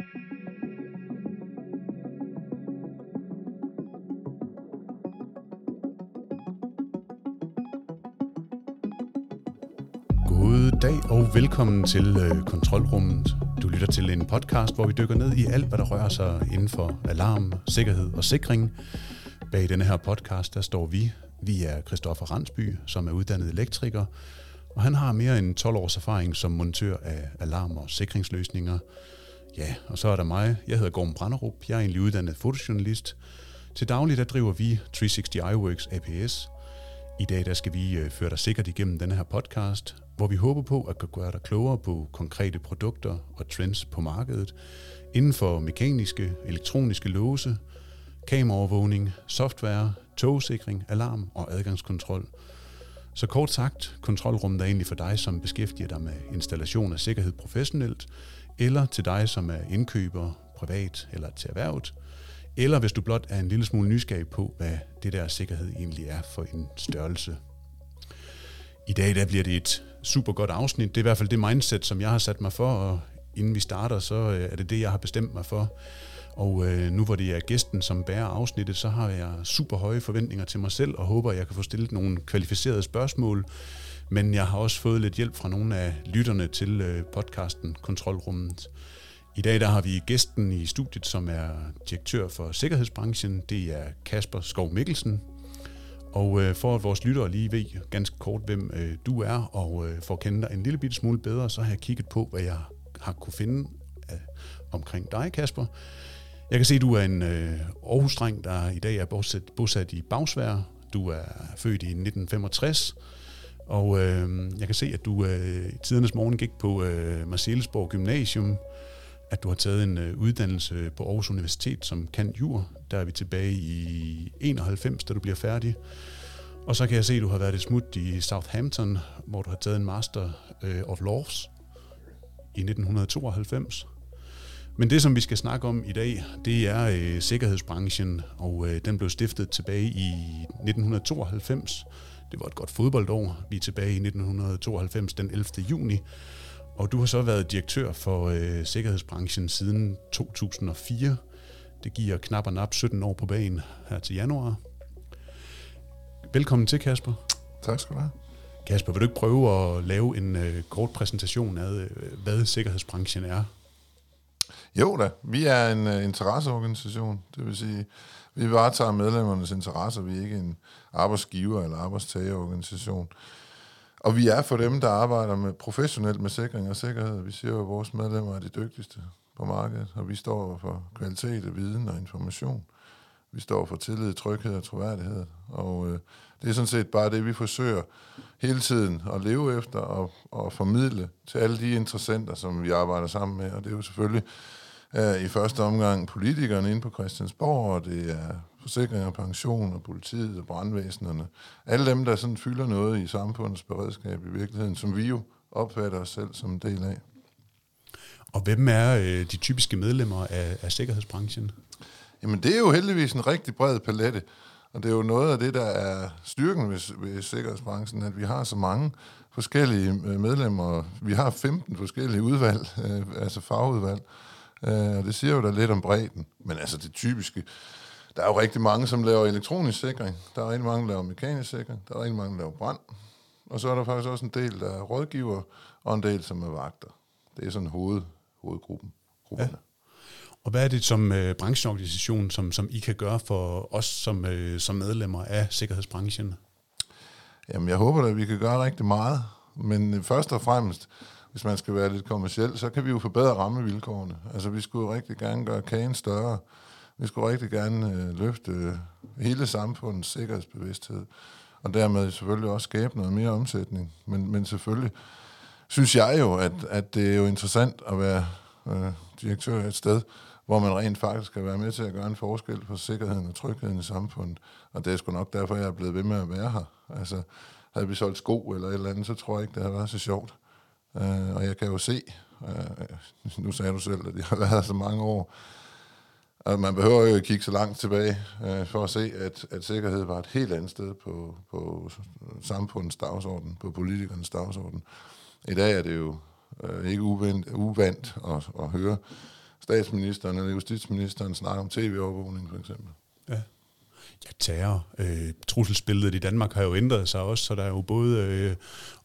God dag og velkommen til øh, Kontrolrummet. Du lytter til en podcast, hvor vi dykker ned i alt, hvad der rører sig inden for alarm, sikkerhed og sikring. Bag denne her podcast, der står vi. Vi er Christoffer Randsby, som er uddannet elektriker, og han har mere end 12 års erfaring som montør af alarm- og sikringsløsninger. Ja, og så er der mig. Jeg hedder Gorm Branderup. Jeg er egentlig uddannet fotojournalist. Til daglig der driver vi 360 iWorks APS. I dag der skal vi øh, føre dig sikkert igennem denne her podcast, hvor vi håber på at kunne gøre dig klogere på konkrete produkter og trends på markedet inden for mekaniske, elektroniske låse, kameraovervågning, software, togsikring, alarm og adgangskontrol. Så kort sagt, kontrolrummet er egentlig for dig, som beskæftiger dig med installation af sikkerhed professionelt, eller til dig, som er indkøber, privat eller til erhvervet, eller hvis du blot er en lille smule nysgerrig på, hvad det der sikkerhed egentlig er for en størrelse. I dag der bliver det et super godt afsnit. Det er i hvert fald det mindset, som jeg har sat mig for, og inden vi starter, så øh, er det det, jeg har bestemt mig for. Og øh, nu hvor det er gæsten, som bærer afsnittet, så har jeg super høje forventninger til mig selv, og håber, at jeg kan få stillet nogle kvalificerede spørgsmål. Men jeg har også fået lidt hjælp fra nogle af lytterne til øh, podcasten Kontrolrummet. I dag der har vi gæsten i studiet, som er direktør for sikkerhedsbranchen. Det er Kasper Skov Mikkelsen. Og øh, for at vores lyttere lige ved ganske kort, hvem øh, du er, og øh, for at kende dig en lille bitte smule bedre, så har jeg kigget på, hvad jeg har kunne finde øh, omkring dig, Kasper. Jeg kan se, at du er en øh, Aarhus-dreng, der i dag er bosat, bosat i Bagsvær. Du er født i 1965, og øh, jeg kan se, at du øh, i tidernes morgen gik på øh, Marcellesborg Gymnasium, at du har taget en øh, uddannelse på Aarhus Universitet som kant jur. Der er vi tilbage i 91, da du bliver færdig. Og så kan jeg se, at du har været et smut i Southampton, hvor du har taget en Master øh, of Laws i 1992. Men det, som vi skal snakke om i dag, det er øh, sikkerhedsbranchen, og øh, den blev stiftet tilbage i 1992. Det var et godt fodboldår. Vi er tilbage i 1992, den 11. juni. Og du har så været direktør for øh, sikkerhedsbranchen siden 2004. Det giver knap og nap 17 år på banen her til januar. Velkommen til, Kasper. Tak skal du have. Kasper, vil du ikke prøve at lave en øh, kort præsentation af, øh, hvad sikkerhedsbranchen er? Jo da, vi er en uh, interesseorganisation, det vil sige, vi varetager medlemmernes interesser, vi er ikke en arbejdsgiver- eller arbejdstagerorganisation. Og vi er for dem, der arbejder med professionelt med sikring og sikkerhed. Vi siger jo, at vores medlemmer er de dygtigste på markedet, og vi står for kvalitet, viden og information. Vi står for tillid, tryghed og troværdighed. Og øh, det er sådan set bare det, vi forsøger hele tiden at leve efter og, og formidle til alle de interessenter, som vi arbejder sammen med. Og det er jo selvfølgelig øh, i første omgang politikerne inde på Christiansborg, og det er forsikring og pension og politiet og brandvæsenerne. Alle dem, der sådan fylder noget i samfundets beredskab i virkeligheden, som vi jo opfatter os selv som en del af. Og hvem er øh, de typiske medlemmer af, af sikkerhedsbranchen? Jamen det er jo heldigvis en rigtig bred palette, og det er jo noget af det, der er styrken ved, ved sikkerhedsbranchen, at vi har så mange forskellige øh, medlemmer. Vi har 15 forskellige udvalg, øh, altså fagudvalg, øh, og det siger jo da lidt om bredden. Men altså det typiske, der er jo rigtig mange, som laver elektronisk sikring, der er rigtig mange, der laver mekanisk sikring, der er rigtig mange, der laver brand, og så er der faktisk også en del, der er rådgiver, og en del, som er vagter. Det er sådan hoved, hovedgruppen. Grupperne. Ja. Og hvad er det som øh, brancheorganisation, som, som I kan gøre for os som, øh, som medlemmer af sikkerhedsbranchen? Jamen, jeg håber at vi kan gøre rigtig meget. Men øh, først og fremmest, hvis man skal være lidt kommersiel, så kan vi jo forbedre rammevilkårene. Altså, vi skulle rigtig gerne gøre kagen større. Vi skulle rigtig gerne øh, løfte hele samfundets sikkerhedsbevidsthed. Og dermed selvfølgelig også skabe noget mere omsætning. Men, men selvfølgelig synes jeg jo, at, at det er jo interessant at være øh, direktør et sted, hvor man rent faktisk kan være med til at gøre en forskel for sikkerheden og trygheden i samfundet. Og det er sgu nok derfor, jeg er blevet ved med at være her. Altså, havde vi solgt sko eller et eller andet, så tror jeg ikke, det havde været så sjovt. Uh, og jeg kan jo se, uh, nu sagde du selv, at jeg har været her så mange år, og man behøver jo ikke kigge så langt tilbage uh, for at se, at, at sikkerhed var et helt andet sted på, på samfundets dagsorden, på politikernes dagsorden. I dag er det jo uh, ikke uvandt, uvandt at, at høre statsministeren eller justitsministeren snakker om tv-overvågning for eksempel. Ja. Ja, terror. Øh, trusselsbilledet i Danmark har jo ændret sig også, så der er jo både, øh,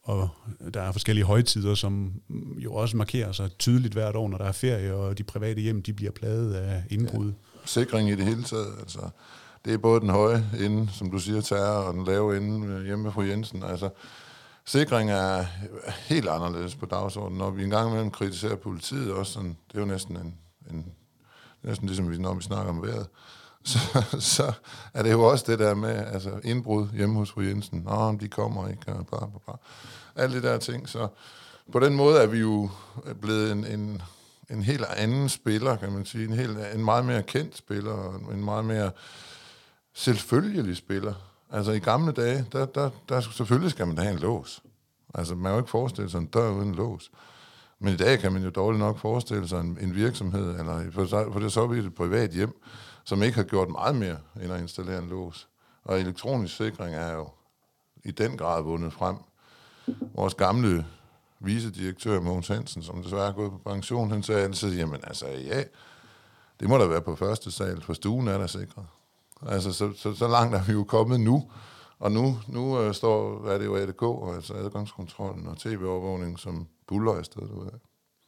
og der er forskellige højtider, som jo også markerer sig tydeligt hvert år, når der er ferie, og de private hjem, de bliver pladet af indbrud. Ja. Sikring i det hele taget, altså. Det er både den høje ende, som du siger, terror, og den lave ende øh, hjemme på Jensen. Altså, sikring er helt anderledes på dagsordenen. Når vi engang imellem kritiserer politiet også, sådan, det er jo næsten en, en næsten ligesom når vi snakker om vejret, så, så er det jo også det der med altså indbrud hjemme hos fru Jensen. Nå, de kommer ikke, og bla, bla, bla. Alle de der ting. Så på den måde er vi jo blevet en, en, en helt anden spiller, kan man sige. En, helt, en meget mere kendt spiller, en meget mere selvfølgelig spiller. Altså i gamle dage, der, der, der selvfølgelig skal man have en lås. Altså man kan jo ikke forestille sig en dør uden lås. Men i dag kan man jo dårligt nok forestille sig en, en virksomhed, eller for, for det er så et privat hjem, som ikke har gjort meget mere end at installere en lås. Og elektronisk sikring er jo i den grad vundet frem. Vores gamle vicedirektør Mogens Hansen, som desværre er gået på pension, han sagde altid, jamen altså ja, det må da være på første sal, for stuen er der sikret. Altså så, så, så langt er vi jo kommet nu, og nu, nu øh, står, er det jo ADK, altså adgangskontrollen og tv-overvågning, som buller afsted derude.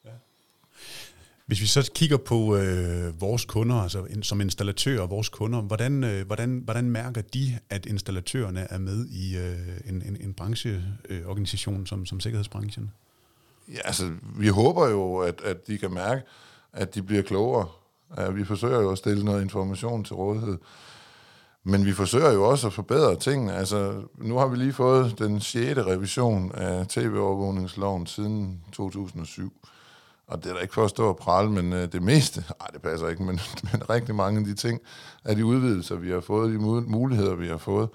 Ja. Hvis vi så kigger på øh, vores kunder, altså in, som installatører, vores kunder, hvordan, øh, hvordan, hvordan mærker de, at installatørerne er med i øh, en, en, en brancheorganisation øh, som, som sikkerhedsbranchen? Ja, altså, vi håber jo, at, at de kan mærke, at de bliver klogere. Ja, vi forsøger jo at stille noget information til rådighed. Men vi forsøger jo også at forbedre tingene. Altså, nu har vi lige fået den 6. revision af tv-overvågningsloven siden 2007. Og det er da ikke for at stå og prale, men øh, det meste, nej det passer ikke, men, men rigtig mange af de ting, af de udvidelser, vi har fået, de muligheder, vi har fået,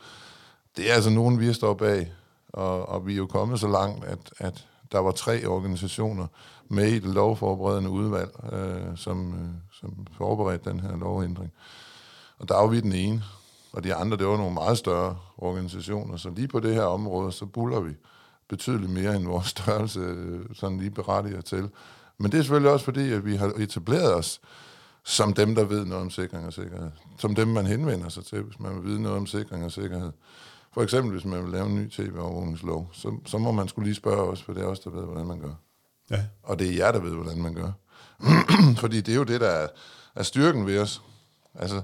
det er altså nogen, vi har stået bag. Og, og vi er jo kommet så langt, at, at der var tre organisationer med i det lovforberedende udvalg, øh, som, øh, som forberedte den her lovændring. Og der er vi den ene, og de andre, det var nogle meget større organisationer. Så lige på det her område, så buller vi betydeligt mere end vores størrelse øh, sådan lige berettiger til. Men det er selvfølgelig også fordi, at vi har etableret os som dem, der ved noget om sikring og sikkerhed. Som dem, man henvender sig til, hvis man vil vide noget om sikring og sikkerhed. For eksempel, hvis man vil lave en ny tv-overvågningslov, så, så må man skulle lige spørge os, for det er os, der ved, hvordan man gør. Ja. Og det er jer, der ved, hvordan man gør. Fordi det er jo det, der er, er styrken ved os. Altså,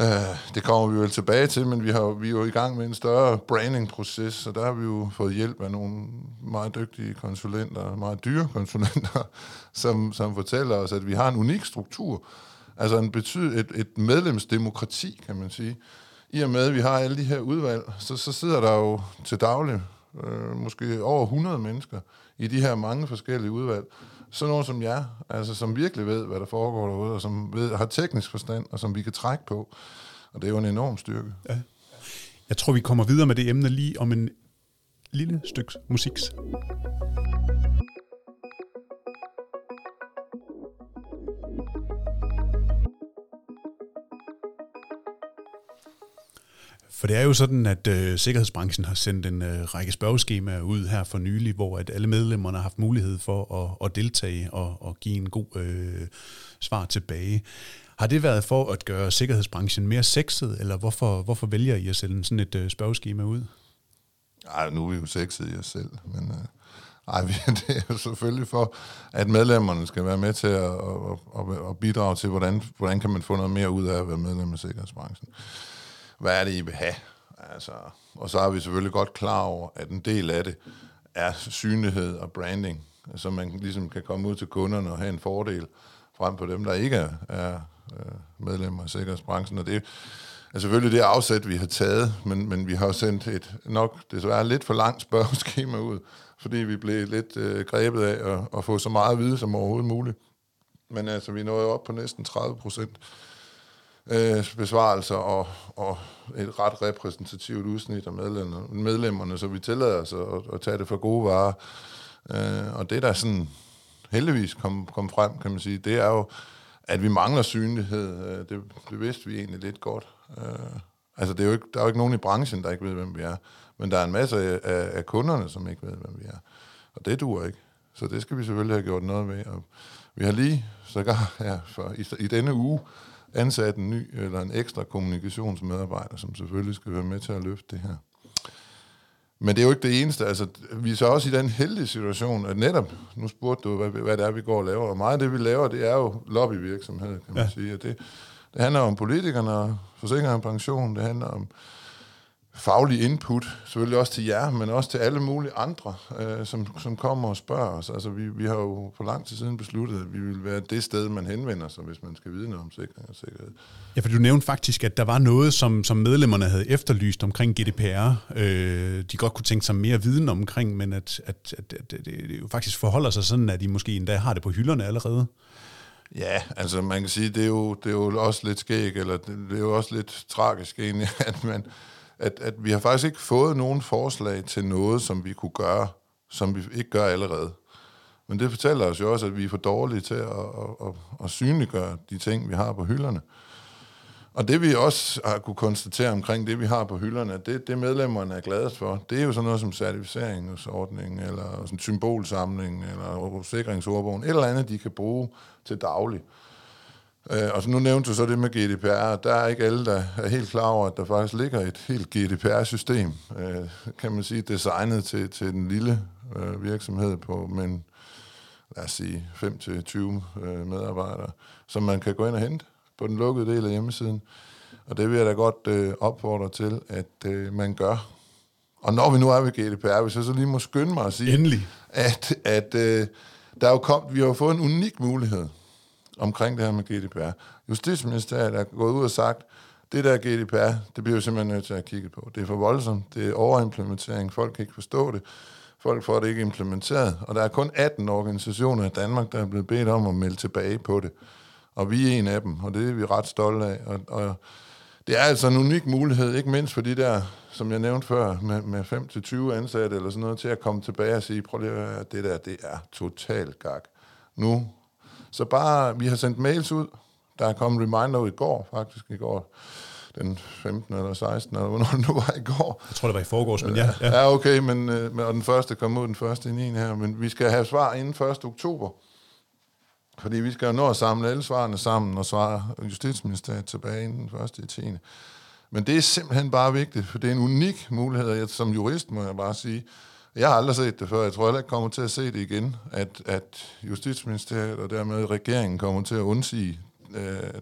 Uh, det kommer vi vel tilbage til, men vi, har, vi er jo i gang med en større branding-proces, så der har vi jo fået hjælp af nogle meget dygtige konsulenter, meget dyre konsulenter, som, som fortæller os, at vi har en unik struktur, altså en betyd, et, et medlemsdemokrati, kan man sige. I og med, at vi har alle de her udvalg, så, så sidder der jo til daglig øh, måske over 100 mennesker i de her mange forskellige udvalg, sådan nogen som jer, altså som virkelig ved, hvad der foregår derude, og som ved, har teknisk forstand, og som vi kan trække på. Og det er jo en enorm styrke. Ja. Jeg tror, vi kommer videre med det emne lige om en lille stykke musiks. For det er jo sådan, at øh, sikkerhedsbranchen har sendt en øh, række spørgeskemaer ud her for nylig, hvor at alle medlemmerne har haft mulighed for at, at deltage og, og give en god øh, svar tilbage. Har det været for at gøre sikkerhedsbranchen mere sexet, eller hvorfor, hvorfor vælger I at sende sådan et øh, spørgeskema ud? Ej, nu er vi jo sexet i os selv, men... Øh ej, det er jo selvfølgelig for, at medlemmerne skal være med til at, at, at, at bidrage til, hvordan, hvordan kan man få noget mere ud af at være medlem af sikkerhedsbranchen hvad er det, I vil have? Altså, og så er vi selvfølgelig godt klar over, at en del af det er synlighed og branding, så man ligesom kan komme ud til kunderne og have en fordel frem på dem, der ikke er, er øh, medlemmer af sikkerhedsbranchen. Og det er selvfølgelig det afsæt, vi har taget, men, men vi har sendt et nok desværre lidt for langt spørgeskema ud, fordi vi blev lidt øh, grebet af at, at få så meget at vide som overhovedet muligt. Men altså, vi nåede op på næsten 30 procent øh, besvarelser og, og et ret repræsentativt udsnit af medlemmerne, medlemmerne så vi tillader os at, at tage det for gode varer. Øh, og det, der sådan heldigvis kom, kom frem, kan man sige, det er jo, at vi mangler synlighed. Øh, det, det vidste vi egentlig lidt godt. Øh, altså, det er jo ikke, der er jo ikke nogen i branchen, der ikke ved, hvem vi er. Men der er en masse af, af kunderne, som ikke ved, hvem vi er. Og det duer ikke. Så det skal vi selvfølgelig have gjort noget ved. Og Vi har lige sågar ja, for, i, i denne uge ansat en ny eller en ekstra kommunikationsmedarbejder, som selvfølgelig skal være med til at løfte det her. Men det er jo ikke det eneste. Altså, vi er så også i den heldige situation, at netop, nu spurgte du, hvad, hvad det er, vi går og laver. Og meget af det, vi laver, det er jo lobbyvirksomhed, kan man ja. sige. Og det, det handler om politikerne, forsikring og pension, det handler om faglig input, selvfølgelig også til jer, men også til alle mulige andre, øh, som, som kommer og spørger os. Altså, vi, vi har jo for lang tid siden besluttet, at vi vil være det sted, man henvender sig, hvis man skal vide noget om sikring og sikkerhed. Ja, for du nævnte faktisk, at der var noget, som, som medlemmerne havde efterlyst omkring GDPR. Øh, de godt kunne tænke sig mere viden omkring, men at, at, at, at det, det jo faktisk forholder sig sådan, at de måske endda har det på hylderne allerede. Ja, altså man kan sige, det er jo, det er jo også lidt skæg, eller det, det er jo også lidt tragisk egentlig, at man at, at vi har faktisk ikke fået nogen forslag til noget, som vi kunne gøre, som vi ikke gør allerede. Men det fortæller os jo også, at vi er for dårlige til at, at, at, at synliggøre de ting, vi har på hylderne. Og det vi også har kunne konstatere omkring det, vi har på hylderne, det, det medlemmerne er gladest for, det er jo sådan noget som certificeringsordning, eller sådan symbolsamling, eller sikringsordbogen, et eller andet, de kan bruge til daglig. Øh, og så nu nævnte du så det med GDPR. Der er ikke alle, der er helt klar over, at der faktisk ligger et helt GDPR-system, øh, kan man sige, designet til, til den lille øh, virksomhed på, men lad os sige 5-20 øh, medarbejdere, som man kan gå ind og hente på den lukkede del af hjemmesiden. Og det vil jeg da godt øh, opfordre til, at øh, man gør. Og når vi nu er ved GDPR, hvis jeg så lige må skynde mig at sige, Endelig. at, at øh, der er jo kom, vi har jo fået en unik mulighed omkring det her med GDPR. Justitsministeriet er gået ud og sagt, det der GDPR, det bliver vi simpelthen nødt til at kigge på. Det er for voldsomt, det er overimplementering, folk kan ikke forstå det, folk får det ikke implementeret, og der er kun 18 organisationer i Danmark, der er blevet bedt om at melde tilbage på det. Og vi er en af dem, og det er vi ret stolte af. Og, og det er altså en unik mulighed, ikke mindst for de der, som jeg nævnte før, med, med 5-20 ansatte eller sådan noget, til at komme tilbage og sige, prøv lige at høre, det der, det er totalt gak. Nu så bare, vi har sendt mails ud. Der er kommet reminder ud i går, faktisk i går den 15. eller 16. eller hvornår det nu var i går. Jeg tror, det var i forgårs, men ja. Ja, ja okay, men, øh, og den første kom ud den første i 9. her, men vi skal have svar inden 1. oktober. Fordi vi skal jo nå at samle alle svarene sammen og svare Justitsministeriet tilbage inden den første i 10. Men det er simpelthen bare vigtigt, for det er en unik mulighed, jeg, som jurist må jeg bare sige, jeg har aldrig set det før. Jeg tror heller ikke kommer til at se det igen, at, at Justitsministeriet og dermed regeringen kommer til at undsige øh,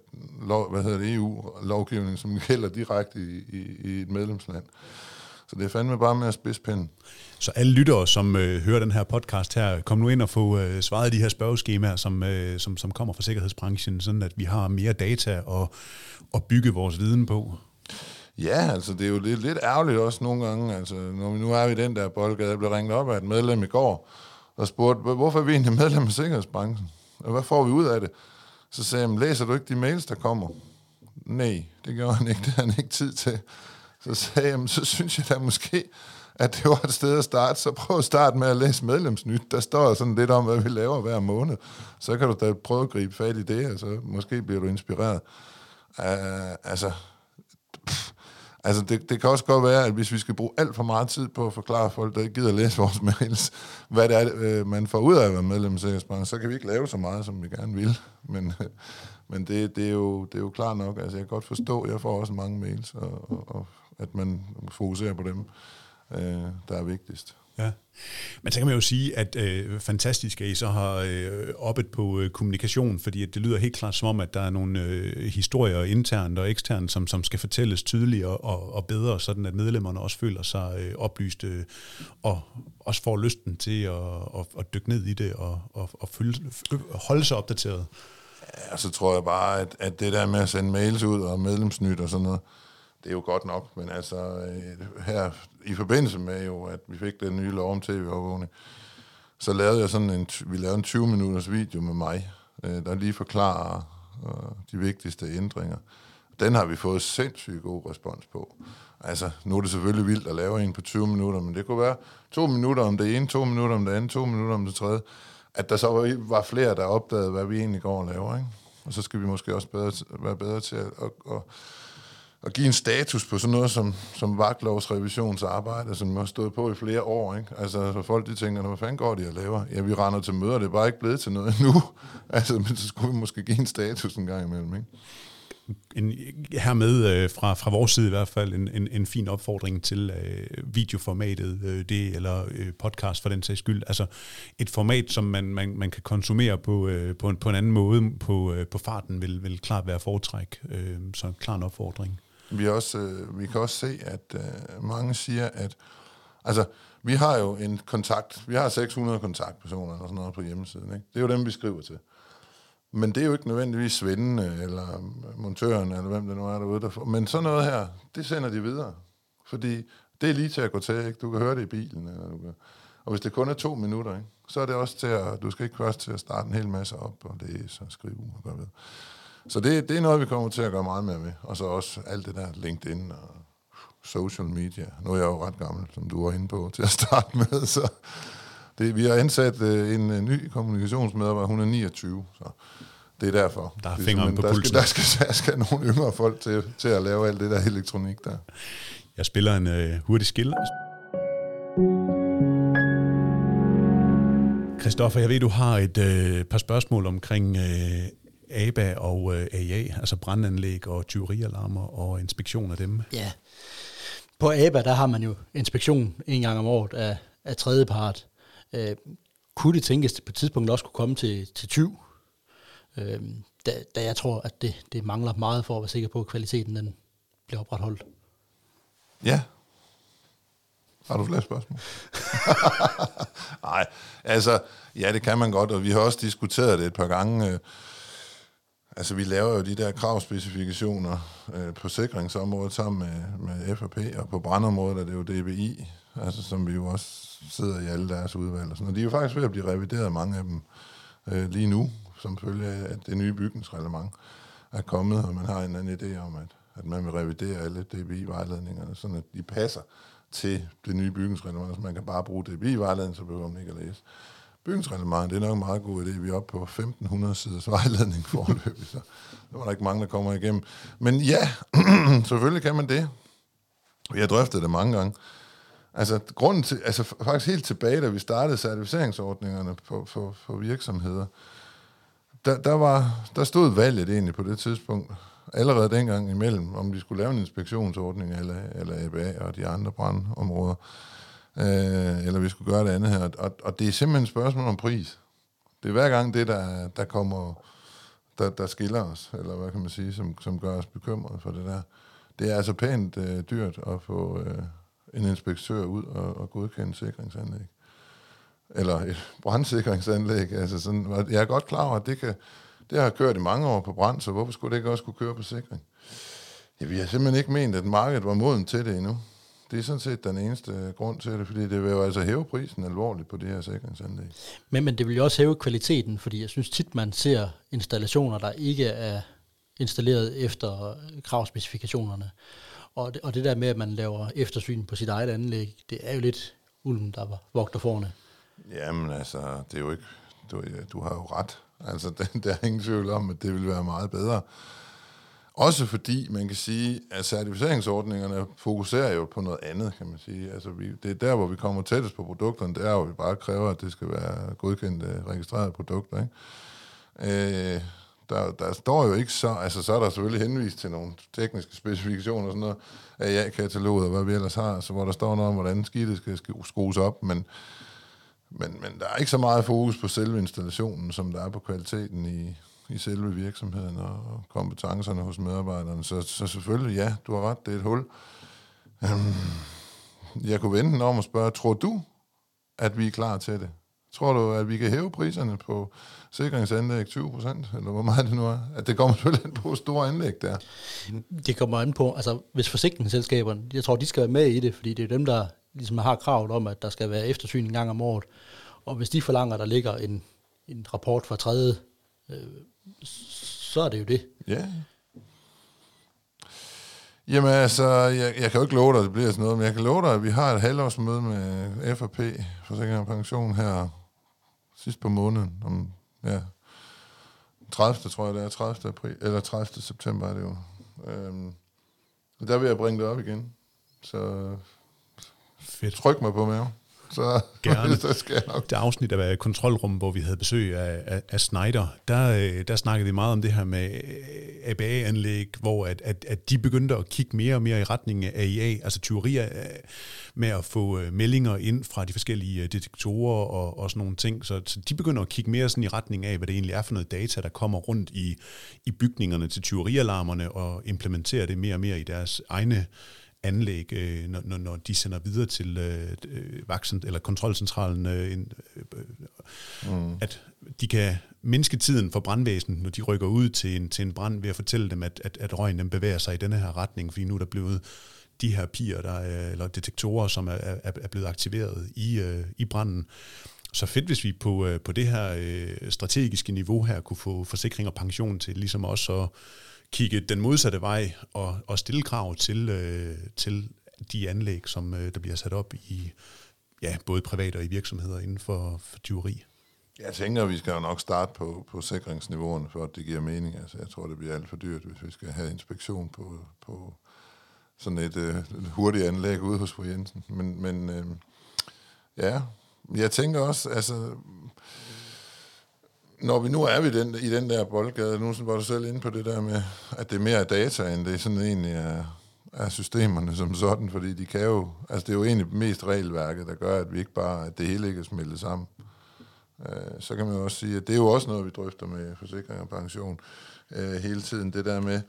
lov, hvad hedder det, EU-lovgivning, som gælder direkte i, i, i et medlemsland. Så det er fandme bare med at spidse pinden. Så alle lyttere, som øh, hører den her podcast her, kom nu ind og få øh, svaret de her spørgeskemaer, som, øh, som, som kommer fra sikkerhedsbranchen, sådan at vi har mere data at, at bygge vores viden på. Ja, altså det er jo lidt, lidt ærgerligt også nogle gange, altså når vi nu er vi den der boldgade, jeg blev ringet op af et medlem i går, og spurgte, hvorfor er vi egentlig medlem af sikkerhedsbranchen? Og hvad får vi ud af det? Så sagde jeg, læser du ikke de mails, der kommer? Nej, det gjorde han ikke, det havde han ikke tid til. Så sagde jeg, så synes jeg da måske, at det var et sted at starte, så prøv at starte med at læse medlemsnyt. Der står sådan lidt om, hvad vi laver hver måned. Så kan du da prøve at gribe fat i det, og så måske bliver du inspireret. Uh, altså, pff, Altså, det, det kan også godt være, at hvis vi skal bruge alt for meget tid på at forklare folk, der ikke gider læse vores mails, hvad det er, øh, man får ud af at være medlem af Sikkerhedsbanken, så kan vi ikke lave så meget, som vi gerne vil. Men, men det, det, er jo, det er jo klart nok. Altså, jeg kan godt forstå, at jeg får også mange mails, og, og, og at man fokuserer på dem, øh, der er vigtigst. Ja. Men så kan man jo sige, at øh, fantastisk, at I så har øh, oppet på øh, kommunikation, fordi at det lyder helt klart som om, at der er nogle øh, historier internt og eksternt, som, som skal fortælles tydeligere og, og bedre, sådan at medlemmerne også føler sig øh, oplyste øh, og også får lysten til at, at, at dykke ned i det og, og, og følge, holde sig opdateret. Ja, så tror jeg bare, at, at det der med at sende mails ud og medlemsnyt og sådan noget, det er jo godt nok, men altså øh, her i forbindelse med jo, at vi fik den nye lov om tv-overvågning, så lavede jeg sådan en, vi lavede en 20 minutters video med mig, øh, der lige forklarer øh, de vigtigste ændringer. Den har vi fået sindssygt god respons på. Altså, nu er det selvfølgelig vildt at lave en på 20 minutter, men det kunne være to minutter om det ene, to minutter om det andet, to minutter om det tredje. At der så var, var flere, der opdagede, hvad vi egentlig går og laver, ikke? Og så skal vi måske også bedre, være bedre til at, at, at at give en status på sådan noget som, som vagtlovsrevisionsarbejde, som har stået på i flere år. Ikke? Altså, så folk de tænker, hvad fanden går de og laver? Ja, vi render til møder, det er bare ikke blevet til noget endnu. altså, men så skulle vi måske give en status en gang imellem. Ikke? en, hermed øh, fra, fra vores side i hvert fald en, en, en fin opfordring til øh, videoformatet, øh, det eller øh, podcast for den sags skyld. Altså et format, som man, man, man kan konsumere på, øh, på, en, på en anden måde på, øh, på farten, vil, vil klart være foretræk. Øh, så klar en opfordring. Vi, også, øh, vi kan også se, at øh, mange siger, at altså, vi har jo en kontakt, vi har 600 kontaktpersoner eller sådan noget på hjemmesiden. Ikke? Det er jo dem, vi skriver til. Men det er jo ikke nødvendigvis svendene, eller montøren, eller hvem det nu er derude. Der Men sådan noget her, det sender de videre. Fordi det er lige til at gå til, ikke? Du kan høre det i bilen. Eller du kan. Og hvis det kun er to minutter, ikke? så er det også til at, du skal ikke først til at starte en hel masse op, og læse og skrive og gøre ved. Så det, det er noget, vi kommer til at gøre meget mere med. Og så også alt det der LinkedIn og social media. Nu er jeg jo ret gammel, som du var inde på, til at starte med. Så det, vi har ansat uh, en uh, ny kommunikationsmedarbejder, hun er 29, så det er derfor. Der er fingeren på der pulsen. Skal, der, skal, der skal nogle yngre folk til, til at lave alt det der elektronik der. Jeg spiller en uh, hurtig skill. Christoffer, jeg ved, du har et uh, par spørgsmål omkring uh, ABA og uh, AA, altså brandanlæg og tyverialarmer og inspektion af dem. Ja. På ABA, der har man jo inspektion en gang om året af, af tredjepart. Øh, kunne det tænkes, at på et tidspunkt også kunne komme til, til 20? Øh, da, da jeg tror, at det, det mangler meget for at være sikker på, at kvaliteten den bliver opretholdt. Ja. Har du flere spørgsmål? Nej, altså, ja, det kan man godt, og vi har også diskuteret det et par gange. Altså, vi laver jo de der kravspecifikationer øh, på sikringsområdet sammen med, med FAP, og på brandområdet er det jo DBI, altså, som vi jo også sidder i alle deres udvalg. Og, sådan. og de er jo faktisk ved at blive revideret, mange af dem, øh, lige nu, som følge af, at det nye bygningsreglement er kommet, og man har en anden idé om, at, at man vil revidere alle DBI-vejledningerne, sådan at de passer til det nye bygningsreglement, så man kan bare bruge DBI-vejledningen, så behøver man ikke at læse. Bygningsreglement, det er nok en meget god idé. Vi er oppe på 1500 siders vejledning forløbig, så der var der ikke mange, der kommer igennem. Men ja, selvfølgelig kan man det. Vi har drøftet det mange gange. Altså, grunden til, altså faktisk helt tilbage, da vi startede certificeringsordningerne på, for, for virksomheder, der, der, var, der stod valget egentlig på det tidspunkt, allerede dengang imellem, om vi skulle lave en inspektionsordning eller, eller ABA og de andre brandområder, øh, eller vi skulle gøre det andet her. Og, og det er simpelthen et spørgsmål om pris. Det er hver gang det, der, der kommer, der, der skiller os, eller hvad kan man sige, som, som gør os bekymrede for det der. Det er altså pænt øh, dyrt at få, øh, en inspektør ud og, og godkende sikringsanlæg. Eller et brandsikringsanlæg. Altså sådan, jeg er godt klar over, at det, kan, det har kørt i mange år på brand, så hvorfor skulle det ikke også kunne køre på sikring? Ja, vi har simpelthen ikke ment, at markedet var moden til det endnu. Det er sådan set den eneste grund til det, fordi det vil jo altså hæve prisen alvorligt på det her sikringsanlæg. Men, men det vil jo også hæve kvaliteten, fordi jeg synes tit, man ser installationer, der ikke er installeret efter kravspecifikationerne. Og det, og det der med, at man laver eftersyn på sit eget anlæg, det er jo lidt ulden, der vogter forne. Jamen altså, det er jo ikke, du, du har jo ret. Altså, det, der er ingen tvivl om, at det vil være meget bedre. Også fordi, man kan sige, at certificeringsordningerne fokuserer jo på noget andet, kan man sige. Altså, vi, det er der, hvor vi kommer tættest på produkterne, det er jo, vi bare kræver, at det skal være godkendte, øh, registrerede produkter. Ikke? Øh, der, der står jo ikke så, altså så er der selvfølgelig henvist til nogle tekniske specifikationer og sådan noget, af ja-kataloget og hvad vi ellers har, så hvor der står noget om, hvordan skidtet skal skrues op, men, men, men der er ikke så meget fokus på selve installationen, som der er på kvaliteten i, i selve virksomheden og kompetencerne hos medarbejderne. Så, så selvfølgelig, ja, du har ret, det er et hul. Øhm, jeg kunne vente om at spørge, tror du, at vi er klar til det? Tror du, at vi kan hæve priserne på sikringsanlæg 20 procent, eller hvor meget det nu er? At det kommer selvfølgelig an på store anlæg der. Det kommer an på, altså hvis forsikringsselskaberne, jeg tror, de skal være med i det, fordi det er dem, der ligesom har kravet om, at der skal være eftersyn en gang om året. Og hvis de forlanger, at der ligger en, en rapport fra tredje, øh, så er det jo det. Ja. Jamen altså, jeg, jeg kan jo ikke love dig, at det bliver sådan noget, men jeg kan love dig, at vi har et halvårsmøde med FAP, Forsikring og Pension, her sidst på måneden, om ja, 30. tror jeg det er, 30. april, eller 30. september er det jo. Øhm, Der vil jeg bringe det op igen. Så Fedt. tryk mig på maven. Så Gerne. så skal jeg nok. Det afsnit af Kontrolrum, hvor vi havde besøg af, af, af Snyder, der, øh, der snakkede vi meget om det her med øh, ABA-anlæg, hvor at, at, at de begyndte at kigge mere og mere i retning af AIA, altså tyverier af- med at få øh, meldinger ind fra de forskellige øh, detektorer og, og sådan nogle ting. Så, så de begynder at kigge mere sådan i retning af, hvad det egentlig er for noget data, der kommer rundt i, i bygningerne til tyverialarmerne og implementere det mere og mere i deres egne anlæg, øh, når, når, når de sender videre til øh, øh, vaksen, eller kontrolcentralen, øh, en, øh, mm. at de kan mindske tiden for brandvæsen, når de rykker ud til en, til en brand, ved at fortælle dem, at, at, at røgen den bevæger sig i denne her retning, fordi nu er der blevet de her pier, der, er- eller detektorer, som er, er, er blevet aktiveret i, øh, i branden. Så fedt, hvis vi på, øh, på det her øh, strategiske niveau her kunne få forsikring og pension til ligesom også at kigge den modsatte vej og, og stille krav til, øh, til de anlæg, som øh, der bliver sat op i ja, både private og i virksomheder inden for, for tyveri. Jeg tænker, at vi skal jo nok starte på, på sikringsniveauerne, for at det giver mening. Altså, jeg tror, det bliver alt for dyrt, hvis vi skal have inspektion på, på sådan et, øh, hurtigt anlæg ude hos fru Jensen. Men, men øh, ja, jeg tænker også, altså, når vi nu er vi den, i den der boldgade, nu var du selv inde på det der med, at det er mere data, end det sådan egentlig er, er systemerne som sådan, fordi de kan jo, altså det er jo egentlig mest regelværket, der gør, at vi ikke bare, at det hele ikke er smeltet sammen. Øh, så kan man jo også sige, at det er jo også noget, vi drøfter med forsikring og pension øh, hele tiden. Det der med,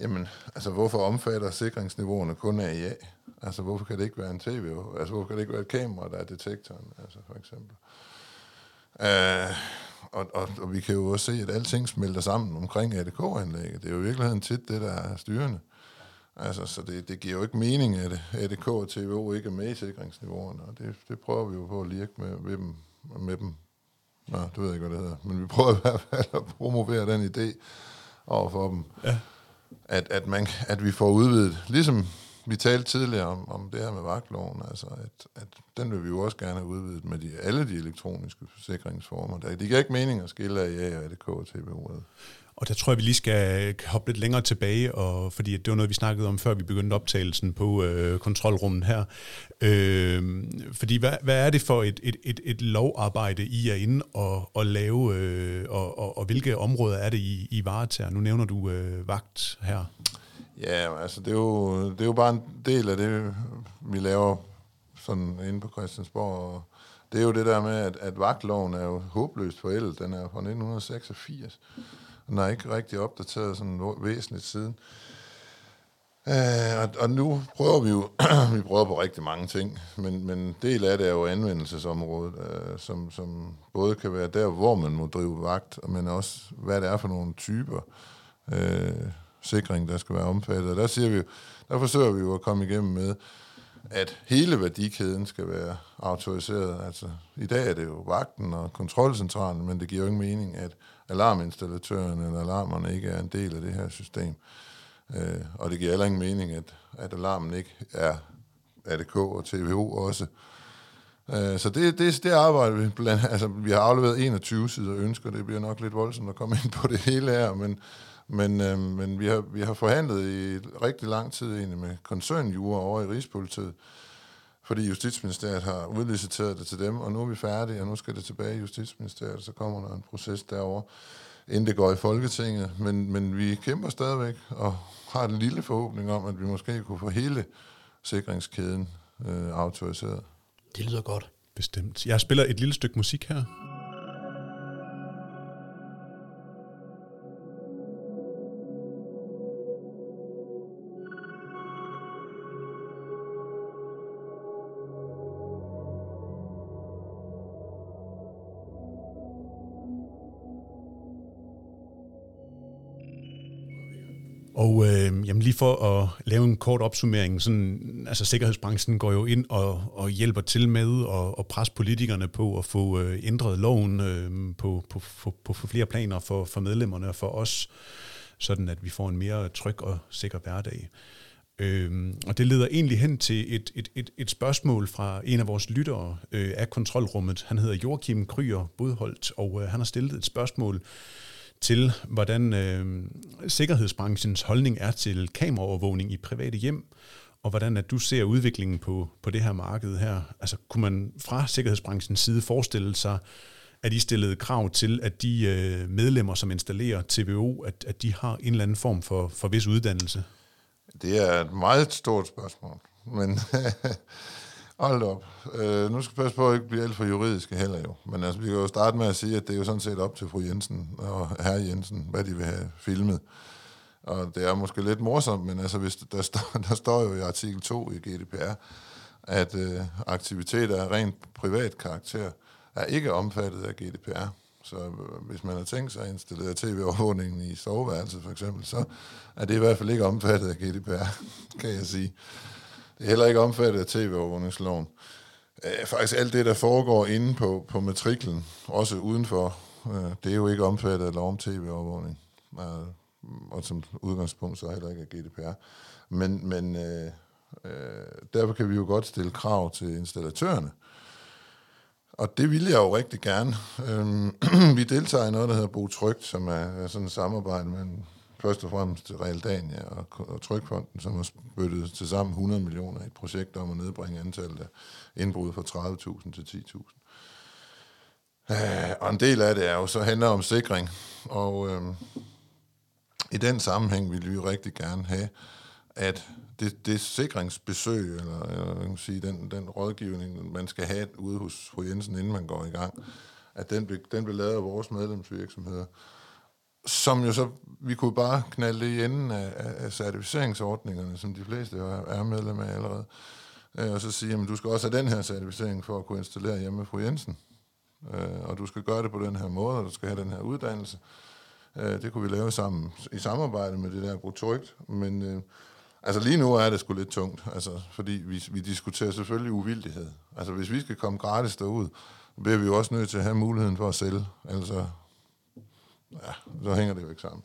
jamen, altså hvorfor omfatter sikringsniveauerne kun AIA? Altså hvorfor kan det ikke være en tv? Altså hvorfor kan det ikke være et kamera, der er detektoren? Altså for eksempel. Øh, og, og, og vi kan jo også se, at alting smelter sammen omkring ADK-anlægget. Det er jo i virkeligheden tit det, der er styrende. Altså, så det, det giver jo ikke mening, at ADK og TVO ikke er med i sikringsniveauerne, og det, det prøver vi jo på at lirke med, med, dem, med dem. Nå, du ved ikke, hvad det hedder. Men vi prøver i hvert fald at promovere den idé over for dem. Ja. At, at, man, at vi får udvidet, ligesom vi talte tidligere om, om det her med vagtloven, altså at, at den vil vi jo også gerne have udvidet med de, alle de elektroniske forsikringsformer. Der, det giver ikke mening at skille AIA og ADK og TVO. Og der tror jeg, vi lige skal hoppe lidt længere tilbage, og, fordi det var noget, vi snakkede om, før vi begyndte optagelsen på øh, kontrolrummet her. Øh, fordi hvad, hvad er det for et, et, et, et lovarbejde, I er inde og, og lave, øh, og, og, og hvilke områder er det, I, I varetager? Nu nævner du øh, vagt her. Ja, altså det er, jo, det er jo bare en del af det, vi laver sådan inde på Christiansborg. Og det er jo det der med, at, at vagtloven er jo håbløst forældet. Den er fra 1986. Den er ikke rigtig opdateret sådan væsentligt siden. Øh, og, og nu prøver vi jo, vi prøver på rigtig mange ting, men, men en del af det er jo anvendelsesområdet, øh, som, som både kan være der, hvor man må drive vagt, men også hvad det er for nogle typer øh, sikring, der skal være omfattet. Og der, siger vi, der forsøger vi jo at komme igennem med, at hele værdikæden skal være autoriseret. Altså, I dag er det jo vagten og kontrolcentralen, men det giver jo ingen mening, at alarminstallatøren eller alarmerne ikke er en del af det her system. Øh, og det giver heller ingen mening, at, at alarmen ikke er ADK og TVO også. Øh, så det, det, det arbejder vi blandt altså vi har afleveret 21 sider ønsker, det bliver nok lidt voldsomt at komme ind på det hele her, men, men, øh, men vi, har, vi har forhandlet i rigtig lang tid egentlig med koncernjure over i Rigspolitiet, fordi Justitsministeriet har udliciteret det til dem, og nu er vi færdige, og nu skal det tilbage i Justitsministeriet, og så kommer der en proces derover, inden det går i Folketinget. Men, men vi kæmper stadigvæk, og har en lille forhåbning om, at vi måske kunne få hele sikringskæden øh, autoriseret. Det lyder godt. Bestemt. Jeg spiller et lille stykke musik her. Jamen lige for at lave en kort opsummering, sådan, altså sikkerhedsbranchen går jo ind og, og hjælper til med at, at presse politikerne på at få øh, ændret loven øh, på, på, på, på flere planer for, for medlemmerne og for os, sådan at vi får en mere tryg og sikker hverdag. Øhm, og det leder egentlig hen til et, et, et, et spørgsmål fra en af vores lyttere øh, af kontrolrummet. Han hedder Joachim Kryer Bodholdt, og øh, han har stillet et spørgsmål til, hvordan øh, sikkerhedsbranchens holdning er til kameraovervågning i private hjem, og hvordan at du ser udviklingen på, på det her marked her. Altså kunne man fra sikkerhedsbranchens side forestille sig, at I stillede krav til, at de øh, medlemmer, som installerer TVO, at, at de har en eller anden form for, for vis uddannelse? Det er et meget stort spørgsmål, men hold op. Øh, nu skal jeg passe på at ikke blive alt for juridiske heller jo. Men altså, vi kan jo starte med at sige, at det er jo sådan set op til fru Jensen og herr Jensen, hvad de vil have filmet. Og det er måske lidt morsomt, men altså, hvis der, står, der står jo i artikel 2 i GDPR, at øh, aktiviteter af rent privat karakter er ikke omfattet af GDPR. Så øh, hvis man har tænkt sig at installere tv-overvågningen i soveværelset for eksempel, så er det i hvert fald ikke omfattet af GDPR, kan jeg sige. Det er heller ikke omfattet af tv-overvågningsloven. Øh, faktisk alt det, der foregår inde på, på matriklen, også udenfor, øh, det er jo ikke omfattet af lov om tv-overvågning. Øh, og som udgangspunkt så heller ikke af GDPR. Men, men øh, øh, derfor kan vi jo godt stille krav til installatørerne. Og det vil jeg jo rigtig gerne. Øhm, vi deltager i noget, der hedder Bo Trygt, som er, er sådan et samarbejde mellem først og fremmest Realdania og, og Trykfonden, som har spyttet til sammen 100 millioner i et projekt om at nedbringe antallet af indbrud fra 30.000 til 10.000. Øh, og en del af det er jo så handler om sikring, og øh, i den sammenhæng vil vi jo rigtig gerne have, at det, det sikringsbesøg, eller, eller man kan sige, den, den rådgivning, man skal have ude hos fru Jensen, inden man går i gang, at den, den bliver lavet af vores medlemsvirksomheder. Som jo så, vi kunne bare knalde det i enden af, af certificeringsordningerne, som de fleste jo er, er medlem af allerede. Øh, og så sige, at du skal også have den her certificering for at kunne installere hjemme med fru Jensen. Øh, og du skal gøre det på den her måde, og du skal have den her uddannelse. Øh, det kunne vi lave sammen i samarbejde med det der brugt men øh, altså lige nu er det sgu lidt tungt, altså, fordi vi, vi diskuterer selvfølgelig uvildighed. Altså hvis vi skal komme gratis derud, bliver vi jo også nødt til at have muligheden for at sælge. Altså, ja, så hænger det jo ikke sammen.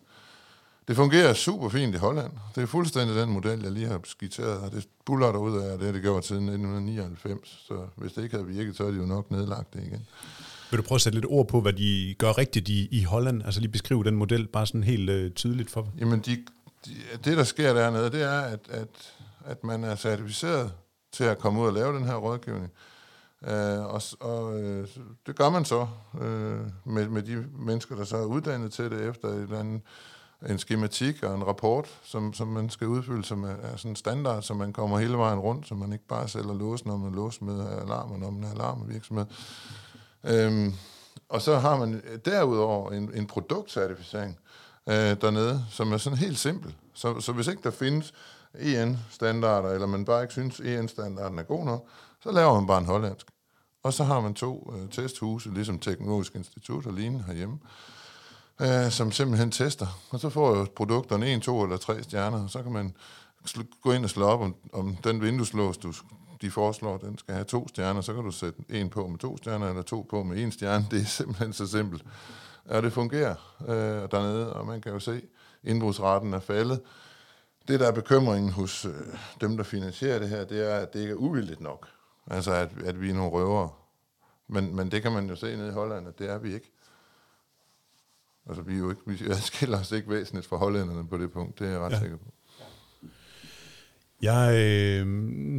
Det fungerer super fint i Holland. Det er fuldstændig den model, jeg lige har skitseret, og det buller der ud af, og det har det gjort siden 1999. Så hvis det ikke havde virket, så er de jo nok nedlagt det igen. Vil du prøve at sætte lidt ord på, hvad de gør rigtigt i, i Holland? Altså lige beskrive den model bare sådan helt øh, tydeligt for Jamen, de, de, det der sker dernede, det er, at, at, at man er certificeret til at komme ud og lave den her rådgivning. Øh, og og øh, det gør man så øh, med, med de mennesker, der så er uddannet til det efter et eller andet, en skematik og en rapport, som, som man skal udfylde, som er, er sådan standard, så man kommer hele vejen rundt, så man ikke bare sælger låsen, når man låser med alarmer, når man er alarmvirksomhed. Øhm, og så har man derudover en, en produktcertificering øh, dernede, som er sådan helt simpel. Så, så hvis ikke der findes EN-standarder, eller man bare ikke synes, EN-standarden er god nok, så laver man bare en hollandsk. Og så har man to øh, testhuse, ligesom Teknologisk Institut og lignende herhjemme, øh, som simpelthen tester. Og så får jo produkterne en, to eller tre stjerner, og så kan man gå ind og slå op, om, om den vindueslås, du de foreslår, den skal have to stjerner, så kan du sætte en på med to stjerner, eller to på med en stjerne. Det er simpelthen så simpelt. Og det fungerer øh, dernede, og man kan jo se, at indbrudsretten er faldet. Det, der er bekymringen hos øh, dem, der finansierer det her, det er, at det ikke er uvildigt nok. Altså, at, at vi er nogle røvere. Men, men det kan man jo se nede i Holland, at det er vi ikke. Altså, vi, er jo ikke, vi skiller os ikke væsentligt fra hollænderne på det punkt, det er jeg ret ja. sikker på. Jeg øh,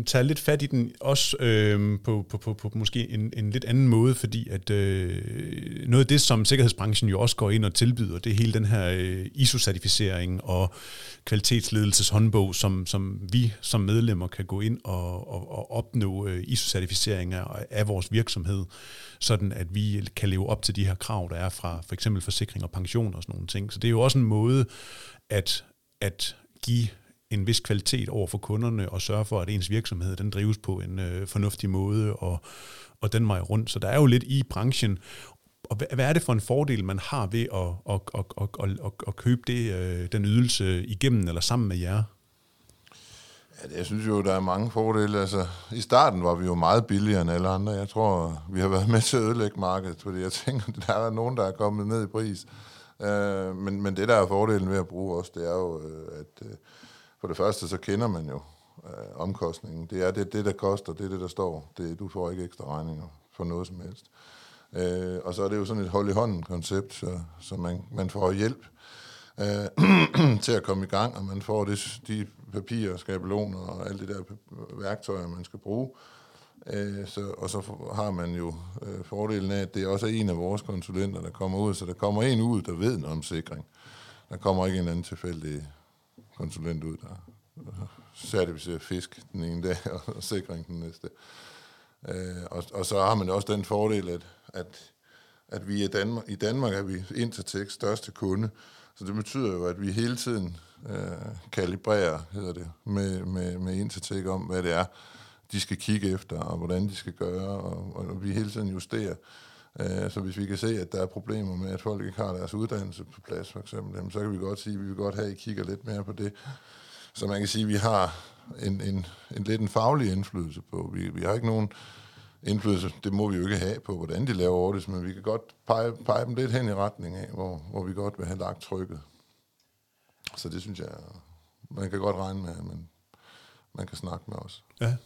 tager lidt fat i den også øh, på, på, på, på måske en, en lidt anden måde, fordi at øh, noget af det, som sikkerhedsbranchen jo også går ind og tilbyder, det er hele den her øh, ISO-certificering og kvalitetsledelseshåndbog, som, som vi som medlemmer kan gå ind og, og, og opnå øh, ISO-certificeringer af vores virksomhed, sådan at vi kan leve op til de her krav, der er fra for eksempel forsikring og pension og sådan nogle ting. Så det er jo også en måde at, at give en vis kvalitet over for kunderne og sørge for, at ens virksomhed den drives på en øh, fornuftig måde og, og den vej rundt. Så der er jo lidt i branchen. Og hvad, hvad er det for en fordel, man har ved at, at, at, at, at, at, at købe det, øh, den ydelse igennem eller sammen med jer? Ja, jeg synes jo, der er mange fordele. Altså, I starten var vi jo meget billigere end alle andre. Jeg tror, vi har været med til at ødelægge markedet, fordi jeg tænker, der er nogen, der er kommet ned i pris. Øh, men, men det, der er fordelen ved at bruge os, det er jo, øh, at Øh, for det første, så kender man jo øh, omkostningen. Det er det, det, der koster, det er det, der står. Det, du får ikke ekstra regninger for noget som helst. Øh, og så er det jo sådan et hold i hånden koncept, så, så man, man får hjælp øh, til at komme i gang, og man får det, de papirer, skabeloner og alle de der værktøjer, man skal bruge. Øh, så, og så har man jo øh, fordelen af, at det også er en af vores konsulenter, der kommer ud, så der kommer en ud, der ved noget om sikring. Der kommer ikke en anden tilfældig konsulent ud, der certificerer fisk den ene dag, og sikring den næste. Øh, og, og så har man også den fordel, at, at, at vi i Danmark, i Danmark er vi Intertex største kunde, så det betyder jo, at vi hele tiden øh, kalibrerer, hedder det, med, med, med Intertek om, hvad det er, de skal kigge efter, og hvordan de skal gøre, og, og vi hele tiden justerer. Øh, så hvis vi kan se, at der er problemer med, at folk ikke har deres uddannelse på plads, for eksempel, så kan vi godt sige, at vi vil godt have, at I kigger lidt mere på det. Så man kan sige, at vi har en, en, en lidt en faglig indflydelse på. Vi, vi har ikke nogen indflydelse, det må vi jo ikke have på, hvordan de laver ordet, men vi kan godt pege, pege dem lidt hen i retning af, hvor, hvor vi godt vil have lagt trykket. Så det synes jeg, man kan godt regne med, men man kan snakke med os. Ja.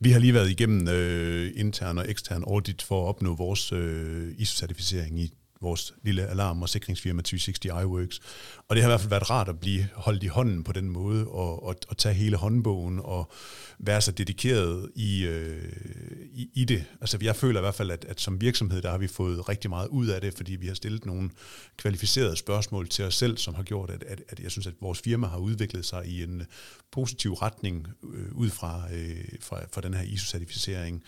Vi har lige været igennem øh, intern og ekstern audit for at opnå vores øh, ISO-certificering i vores lille alarm- og sikringsfirma 360 iWorks. Og det har i hvert fald været rart at blive holdt i hånden på den måde, og, og, og tage hele håndbogen og være så dedikeret i, øh, i, i det. Altså jeg føler i hvert fald, at, at som virksomhed, der har vi fået rigtig meget ud af det, fordi vi har stillet nogle kvalificerede spørgsmål til os selv, som har gjort, at, at, at jeg synes, at vores firma har udviklet sig i en positiv retning øh, ud fra, øh, fra, fra den her ISO-certificering.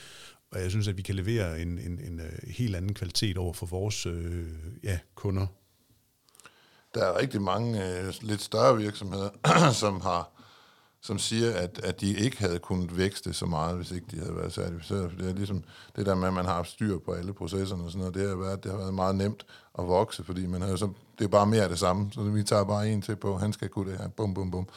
Og jeg synes, at vi kan levere en, en, en, øh, helt anden kvalitet over for vores øh, ja, kunder. Der er rigtig mange øh, lidt større virksomheder, som har som siger, at, at de ikke havde kunnet vækste så meget, hvis ikke de havde været certificeret. For det er ligesom det der med, at man har haft styr på alle processerne og sådan noget. Det har været, det har været meget nemt at vokse, fordi man har så, det er bare mere af det samme. Så vi tager bare en til på, han skal kunne det her. Bum, bum, bum.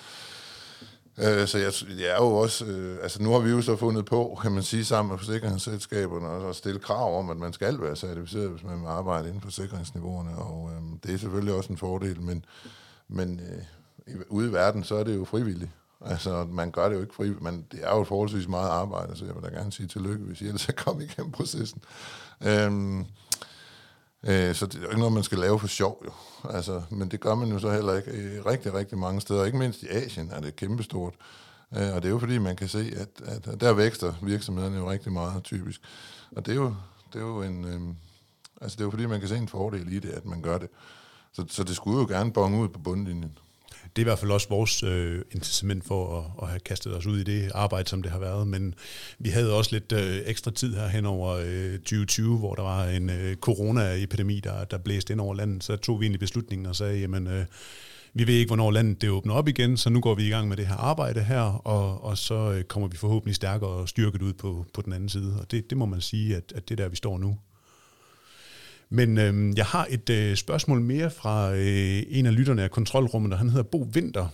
Øh, så jeg, jeg er jo også, øh, altså nu har vi jo så fundet på, kan man sige, sammen med forsikringsselskaberne, og at stille krav om, at man skal være certificeret, hvis man vil arbejde inden for sikringsniveauerne, og øh, det er selvfølgelig også en fordel, men, men øh, ude i verden, så er det jo frivilligt. Altså, man gør det jo ikke frivilligt, men det er jo forholdsvis meget arbejde, så jeg vil da gerne sige tillykke, hvis I ellers er kommet igennem processen. Øh, Øh, så det er jo ikke noget, man skal lave for sjov, jo. Altså, men det gør man jo så heller ikke i rigtig, rigtig mange steder. Ikke mindst i Asien er det kæmpestort. Øh, og det er jo fordi, man kan se, at, at der vækster virksomhederne jo rigtig meget typisk. Og det er jo, det er jo en... Øh, altså, det er jo fordi, man kan se en fordel i det, at man gør det. Så, så det skulle jo gerne bonge ud på bundlinjen det er i hvert fald også vores øh, incitament for at, at have kastet os ud i det arbejde, som det har været. Men vi havde også lidt øh, ekstra tid her hen over øh, 2020, hvor der var en øh, coronaepidemi, der, der blæste ind over landet. Så tog vi egentlig beslutningen og sagde, jamen... Øh, vi ved ikke, hvornår landet det åbner op igen, så nu går vi i gang med det her arbejde her, og, og så øh, kommer vi forhåbentlig stærkere og styrket ud på, på den anden side. Og det, det må man sige, at, at det er der, vi står nu. Men øh, jeg har et øh, spørgsmål mere fra øh, en af lytterne af kontrolrummet, og han hedder Bo Vinter.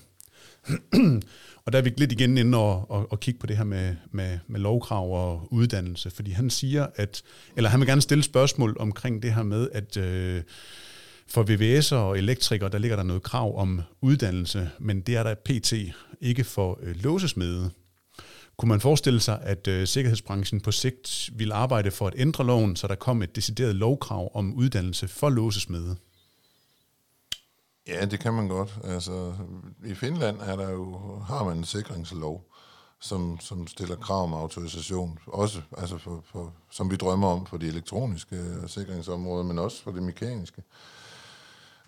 og der er vi lidt igen inde og, og, og kigge på det her med, med, med lovkrav og uddannelse, fordi han siger, at, eller han vil gerne stille spørgsmål omkring det her med, at øh, for VVS'er og elektrikere, der ligger der noget krav om uddannelse, men det er der PT ikke for øh, låsesmede. Kunne man forestille sig, at øh, sikkerhedsbranchen på sigt ville arbejde for at ændre loven, så der kom et decideret lovkrav om uddannelse for låsesmede? Ja, det kan man godt. Altså, I Finland er der jo, har man en sikringslov, som, som stiller krav om autorisation, også altså for, for, som vi drømmer om for de elektroniske øh, sikringsområder, men også for det mekaniske.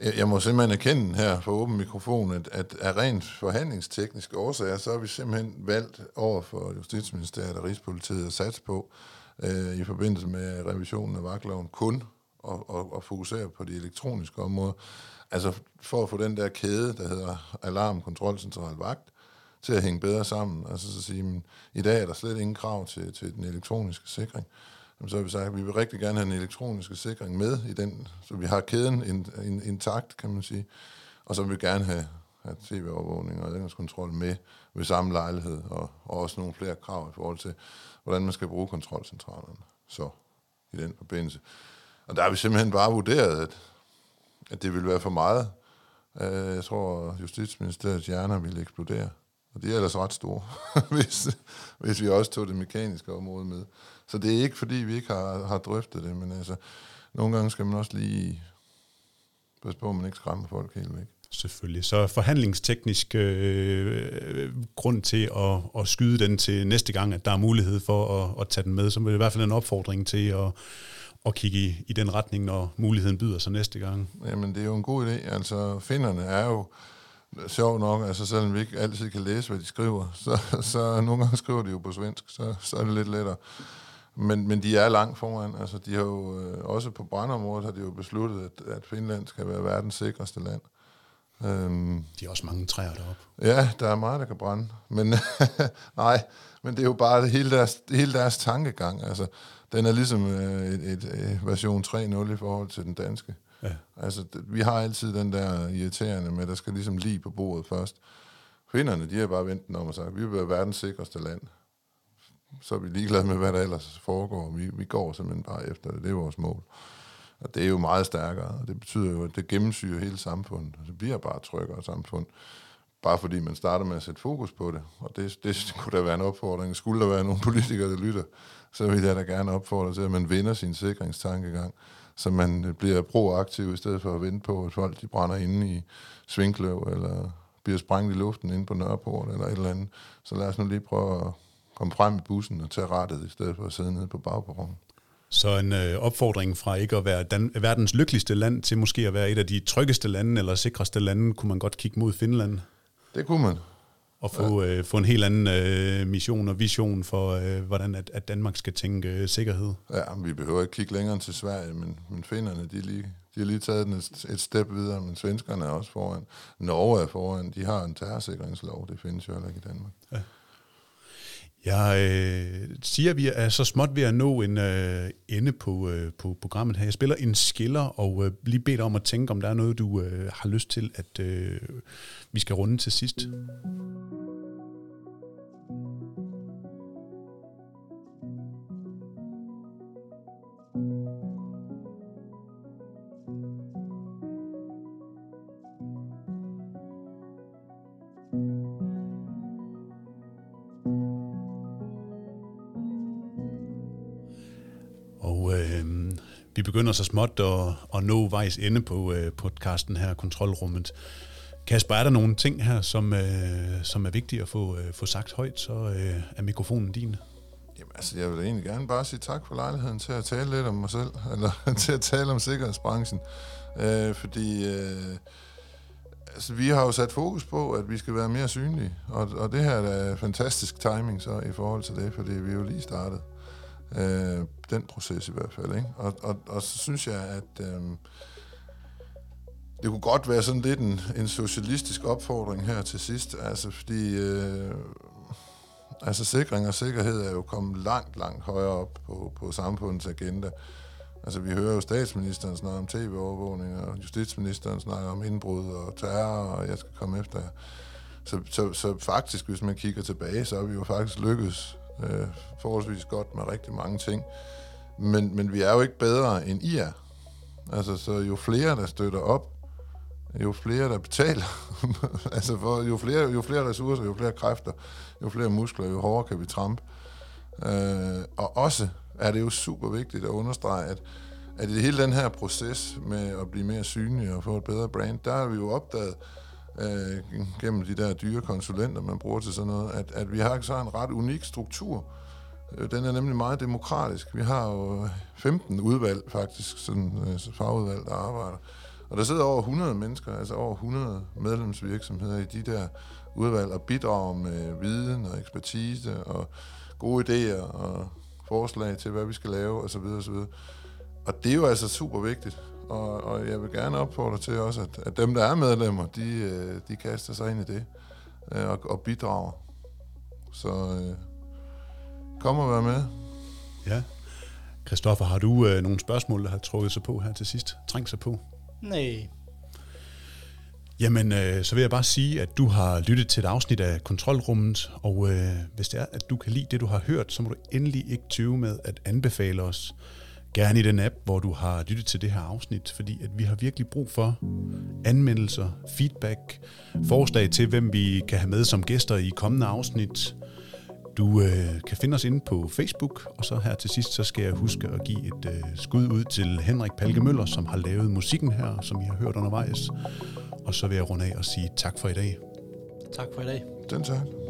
Jeg må simpelthen erkende her for åben mikrofon, at, at af rent forhandlingstekniske årsager, så har vi simpelthen valgt over for Justitsministeriet og Rigspolitiet at satse på, øh, i forbindelse med revisionen af vagtloven, kun at, at, at fokusere på de elektroniske områder. Altså for at få den der kæde, der hedder alarm, kontrol, central, vagt, til at hænge bedre sammen. Altså så at sige, men, i dag er der slet ingen krav til, til den elektroniske sikring så har vi sagt, at vi vil rigtig gerne have en elektronisk sikring med i den, så vi har kæden intakt, kan man sige, og så vil vi gerne have, have tv-overvågning og adgangskontrol med ved samme lejlighed, og, og også nogle flere krav i forhold til, hvordan man skal bruge kontrolcentralerne. Så i den forbindelse. Og der har vi simpelthen bare vurderet, at, at det ville være for meget. Øh, jeg tror, Justitsministeriets hjerner ville eksplodere, Og de er ellers ret store, hvis, hvis vi også tog det mekaniske område med. Så det er ikke, fordi vi ikke har, har drøftet det, men altså, nogle gange skal man også lige passe på, at man ikke skræmmer folk helt væk. Selvfølgelig. Så forhandlingsteknisk øh, grund til at, at skyde den til næste gang, at der er mulighed for at, at tage den med, så vil det i hvert fald en opfordring til at, at kigge i, i den retning, når muligheden byder sig næste gang. Jamen, det er jo en god idé. Altså, finderne er jo sjov nok, altså selvom vi ikke altid kan læse, hvad de skriver, så, så nogle gange skriver de jo på svensk, så, så er det lidt lettere. Men, men de er langt foran. Altså, de har jo, øh, også på brandområdet har de jo besluttet, at, at Finland skal være verdens sikreste land. Øhm, de har også mange træer deroppe. Ja, der er meget, der kan brænde. Men nej, men det er jo bare hele deres, hele deres tankegang. Altså, den er ligesom øh, et, et, et version 3.0 i forhold til den danske. Ja. Altså, vi har altid den der irriterende med, der skal ligesom lige på bordet først. Finderne, de har bare ventet om og sagt, vi vil være verdens sikreste land. Så er vi ligeglade med, hvad der ellers foregår. Vi, vi går simpelthen bare efter det. Det er vores mål. Og det er jo meget stærkere, og det betyder jo, at det gennemsyrer hele samfundet. Det bliver bare tryggere samfund. Bare fordi man starter med at sætte fokus på det. Og det, det kunne da være en opfordring. Skulle der være nogle politikere, der lytter, så vil jeg da gerne opfordre til, at man vinder sin sikringstankegang så man bliver proaktiv i stedet for at vente på, at folk de brænder inde i Svinkløv, eller bliver sprængt i luften inde på Nørreport, eller et eller andet. Så lad os nu lige prøve at komme frem i bussen og tage rettet, i stedet for at sidde nede på bagperronen. Så en øh, opfordring fra ikke at være Dan- verdens lykkeligste land til måske at være et af de tryggeste lande eller sikreste lande, kunne man godt kigge mod Finland? Det kunne man og få, ja. øh, få en helt anden øh, mission og vision for, øh, hvordan at, at Danmark skal tænke øh, sikkerhed. Ja, vi behøver ikke kigge længere til Sverige, men, men finnerne, de, lige, de har lige taget den et, et step videre, men svenskerne er også foran. Norge er foran, de har en terrorsikringslov, det findes jo heller ikke i Danmark. Ja. Jeg øh, siger, at vi er så småt ved at nå en øh, ende på, øh, på programmet her. Jeg spiller en skiller, og øh, lige beder om at tænke, om der er noget, du øh, har lyst til, at øh, vi skal runde til sidst. Begynder så småt at, at nå vejs ende på øh, podcasten her, Kontrolrummet. Kasper, er der nogle ting her, som, øh, som er vigtige at få, øh, få sagt højt, så øh, er mikrofonen din. Jamen altså, jeg vil egentlig gerne bare sige tak for lejligheden til at tale lidt om mig selv, eller til at tale om sikkerhedsbranchen. Øh, fordi øh, altså, vi har jo sat fokus på, at vi skal være mere synlige, og, og det her er fantastisk timing så i forhold til det, fordi vi er jo lige startet. Øh, den proces i hvert fald. Ikke? Og, og, og så synes jeg, at øh, det kunne godt være sådan lidt en, en socialistisk opfordring her til sidst, altså fordi øh, altså sikring og sikkerhed er jo kommet langt, langt højere op på, på samfundets agenda. Altså vi hører jo statsministeren snakke om tv-overvågning, og justitsministeren snakker om indbrud og terror, og jeg skal komme efter jer. Så, så, så faktisk, hvis man kigger tilbage, så har vi jo faktisk lykkedes øh, forholdsvis godt med rigtig mange ting. Men, men vi er jo ikke bedre end I er. Altså, så jo flere, der støtter op, jo flere, der betaler, altså for, jo, flere, jo flere ressourcer, jo flere kræfter, jo flere muskler, jo hårdere kan vi trampe. Øh, og også er det jo super vigtigt at understrege, at, at i hele den her proces med at blive mere synlig og få et bedre brand, der har vi jo opdaget, øh, gennem de der dyre konsulenter, man bruger til sådan noget, at, at vi har så en ret unik struktur. Øh, den er nemlig meget demokratisk. Vi har jo øh, 15 udvalg faktisk, sådan øh, fagudvalg, der arbejder. Og der sidder over 100 mennesker, altså over 100 medlemsvirksomheder i de der udvalg og bidrager med viden og ekspertise og gode idéer og forslag til, hvad vi skal lave osv. osv. Og det er jo altså super vigtigt og, og jeg vil gerne opfordre til også, at, at dem, der er medlemmer, de, øh, de kaster sig ind i det øh, og, og bidrager. Så øh, kom og vær med. Ja. Christoffer, har du øh, nogle spørgsmål, der har trukket sig på her til sidst? Trængt sig på? Nej. Jamen, øh, så vil jeg bare sige, at du har lyttet til et afsnit af Kontrolrummet, og øh, hvis det er, at du kan lide det, du har hørt, så må du endelig ikke tøve med at anbefale os Gerne i den app, hvor du har lyttet til det her afsnit, fordi at vi har virkelig brug for, anmeldelser, feedback, forslag til, hvem vi kan have med som gæster i kommende afsnit. Du øh, kan finde os inde på Facebook, og så her til sidst, så skal jeg huske at give et øh, skud ud til Henrik Palke Møller, som har lavet musikken her, som I har hørt undervejs. Og så vil jeg runde af og sige tak for i dag. Tak for i dag. Den tak.